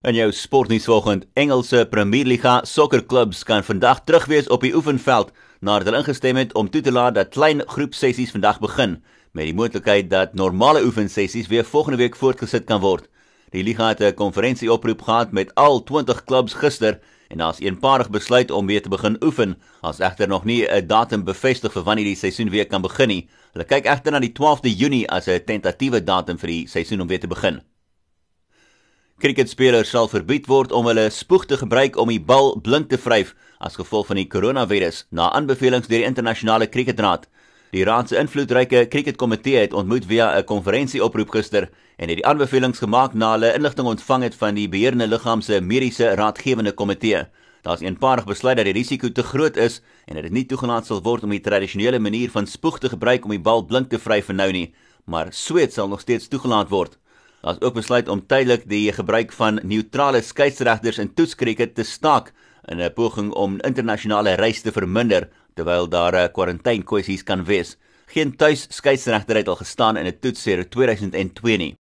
In jou sportnuus vanoggend, Engelse Premierliga sokkerklubs kan vandag terug wees op die oefenveld nadat hulle ingestem het om toe te laat dat klein groepsessies vandag begin met die moontlikheid dat normale oefensessies weer volgende week voortgesit kan word. Die liga het 'n konferensie oproep gehad met al 20 klubs gister en daar's eenparig besluit om weer te begin oefen, as egter nog nie 'n datum bevestig vir wanneer die seisoen weer kan begin nie. Hulle kyk egter na die 12de Junie as 'n tentatiewe datum vir die seisoen om weer te begin. Cricketspelers sal verbied word om hulle spoeg te gebruik om die bal blink te vryf as gevolg van die koronavirus na aanbevelings deur die internasionale cricketraad. Die raad se invloedryke cricketkomitee het ontmoet via 'n konferensie-oproep gister en het die aanbevelings gemaak na hulle inligting ontvang het van die beheerende liggaam se mediese raadgewende komitee. Daar's eenparig besluit dat die risiko te groot is en dat dit nie toegelaat sal word om die tradisionele manier van spoeg te gebruik om die bal blink te vryf vir nou nie, maar sweet sal nog steeds toegelaat word. Daar's ook besluit om tydelik die gebruik van neutrale skeieregters in toetskriket te staak in 'n poging om internasionale reis te verminder terwyl daar 'n kwarantyne kwessies kan wees. Geen tuis skeieregter het al gestaan in 'n toets sedert 2002 nie.